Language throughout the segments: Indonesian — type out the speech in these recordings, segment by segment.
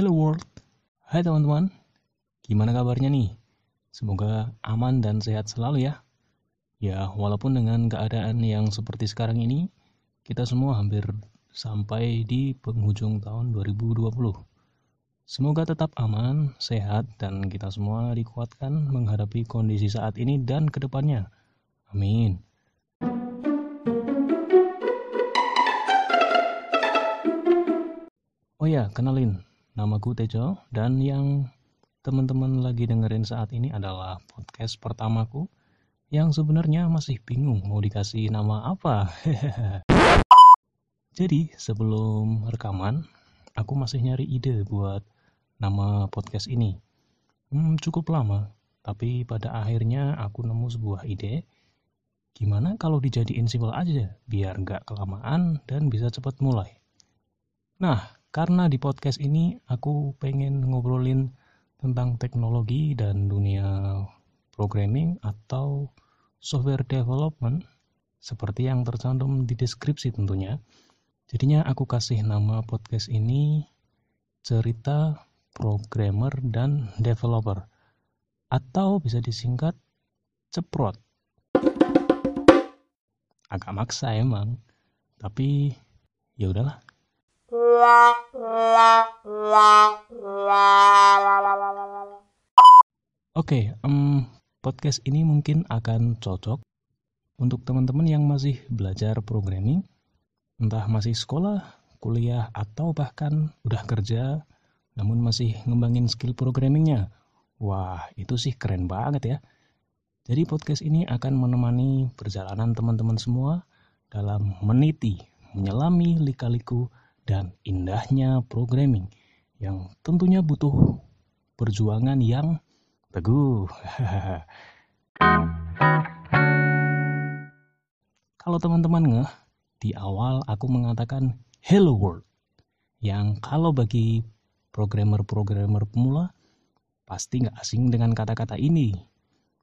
Hello World. Hai teman-teman. Gimana kabarnya nih? Semoga aman dan sehat selalu ya. Ya, walaupun dengan keadaan yang seperti sekarang ini, kita semua hampir sampai di penghujung tahun 2020. Semoga tetap aman, sehat, dan kita semua dikuatkan menghadapi kondisi saat ini dan ke depannya. Amin. Oh ya, kenalin. Namaku Tejo dan yang teman-teman lagi dengerin saat ini adalah podcast pertamaku yang sebenarnya masih bingung mau dikasih nama apa. Jadi, sebelum rekaman, aku masih nyari ide buat nama podcast ini. Hmm, cukup lama, tapi pada akhirnya aku nemu sebuah ide. Gimana kalau dijadiin simpel aja, biar nggak kelamaan dan bisa cepat mulai. Nah, karena di podcast ini aku pengen ngobrolin tentang teknologi dan dunia programming atau software development seperti yang tercantum di deskripsi tentunya. Jadinya aku kasih nama podcast ini cerita programmer dan developer atau bisa disingkat ceprot. Agak maksa emang, tapi ya udahlah. Oke, um, podcast ini mungkin akan cocok untuk teman-teman yang masih belajar programming, entah masih sekolah, kuliah, atau bahkan udah kerja, namun masih ngembangin skill programmingnya. Wah, itu sih keren banget ya. Jadi podcast ini akan menemani perjalanan teman-teman semua dalam meniti, menyelami lika-liku dan indahnya programming yang tentunya butuh perjuangan yang teguh. Kalau teman-teman ngeh, di awal aku mengatakan hello world. Yang kalau bagi programmer-programmer pemula pasti nggak asing dengan kata-kata ini.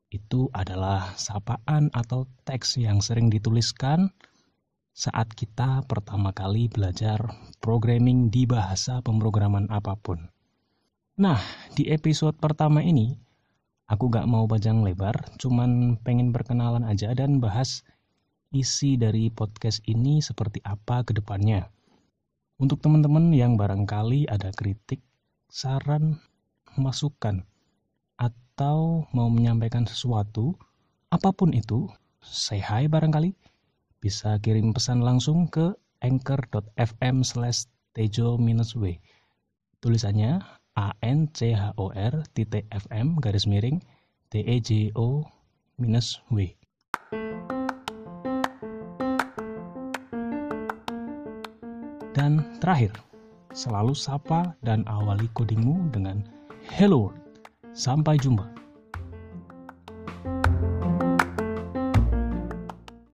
Itu adalah sapaan atau teks yang sering dituliskan saat kita pertama kali belajar programming di bahasa pemrograman apa pun. Nah, di episode pertama ini, aku gak mau panjang lebar, cuman pengen perkenalan aja dan bahas isi dari podcast ini seperti apa ke depannya. Untuk teman-teman yang barangkali ada kritik, saran, masukan, atau mau menyampaikan sesuatu, apa pun itu, say hi barangkali bisa kirim pesan langsung ke anchor.fm slash tejo-w. Tulisannya a n c h o r titik fm garis miring t e j o minus w. Dan terakhir selalu sapa dan awali codingmu dengan hello world. Sampai jumpa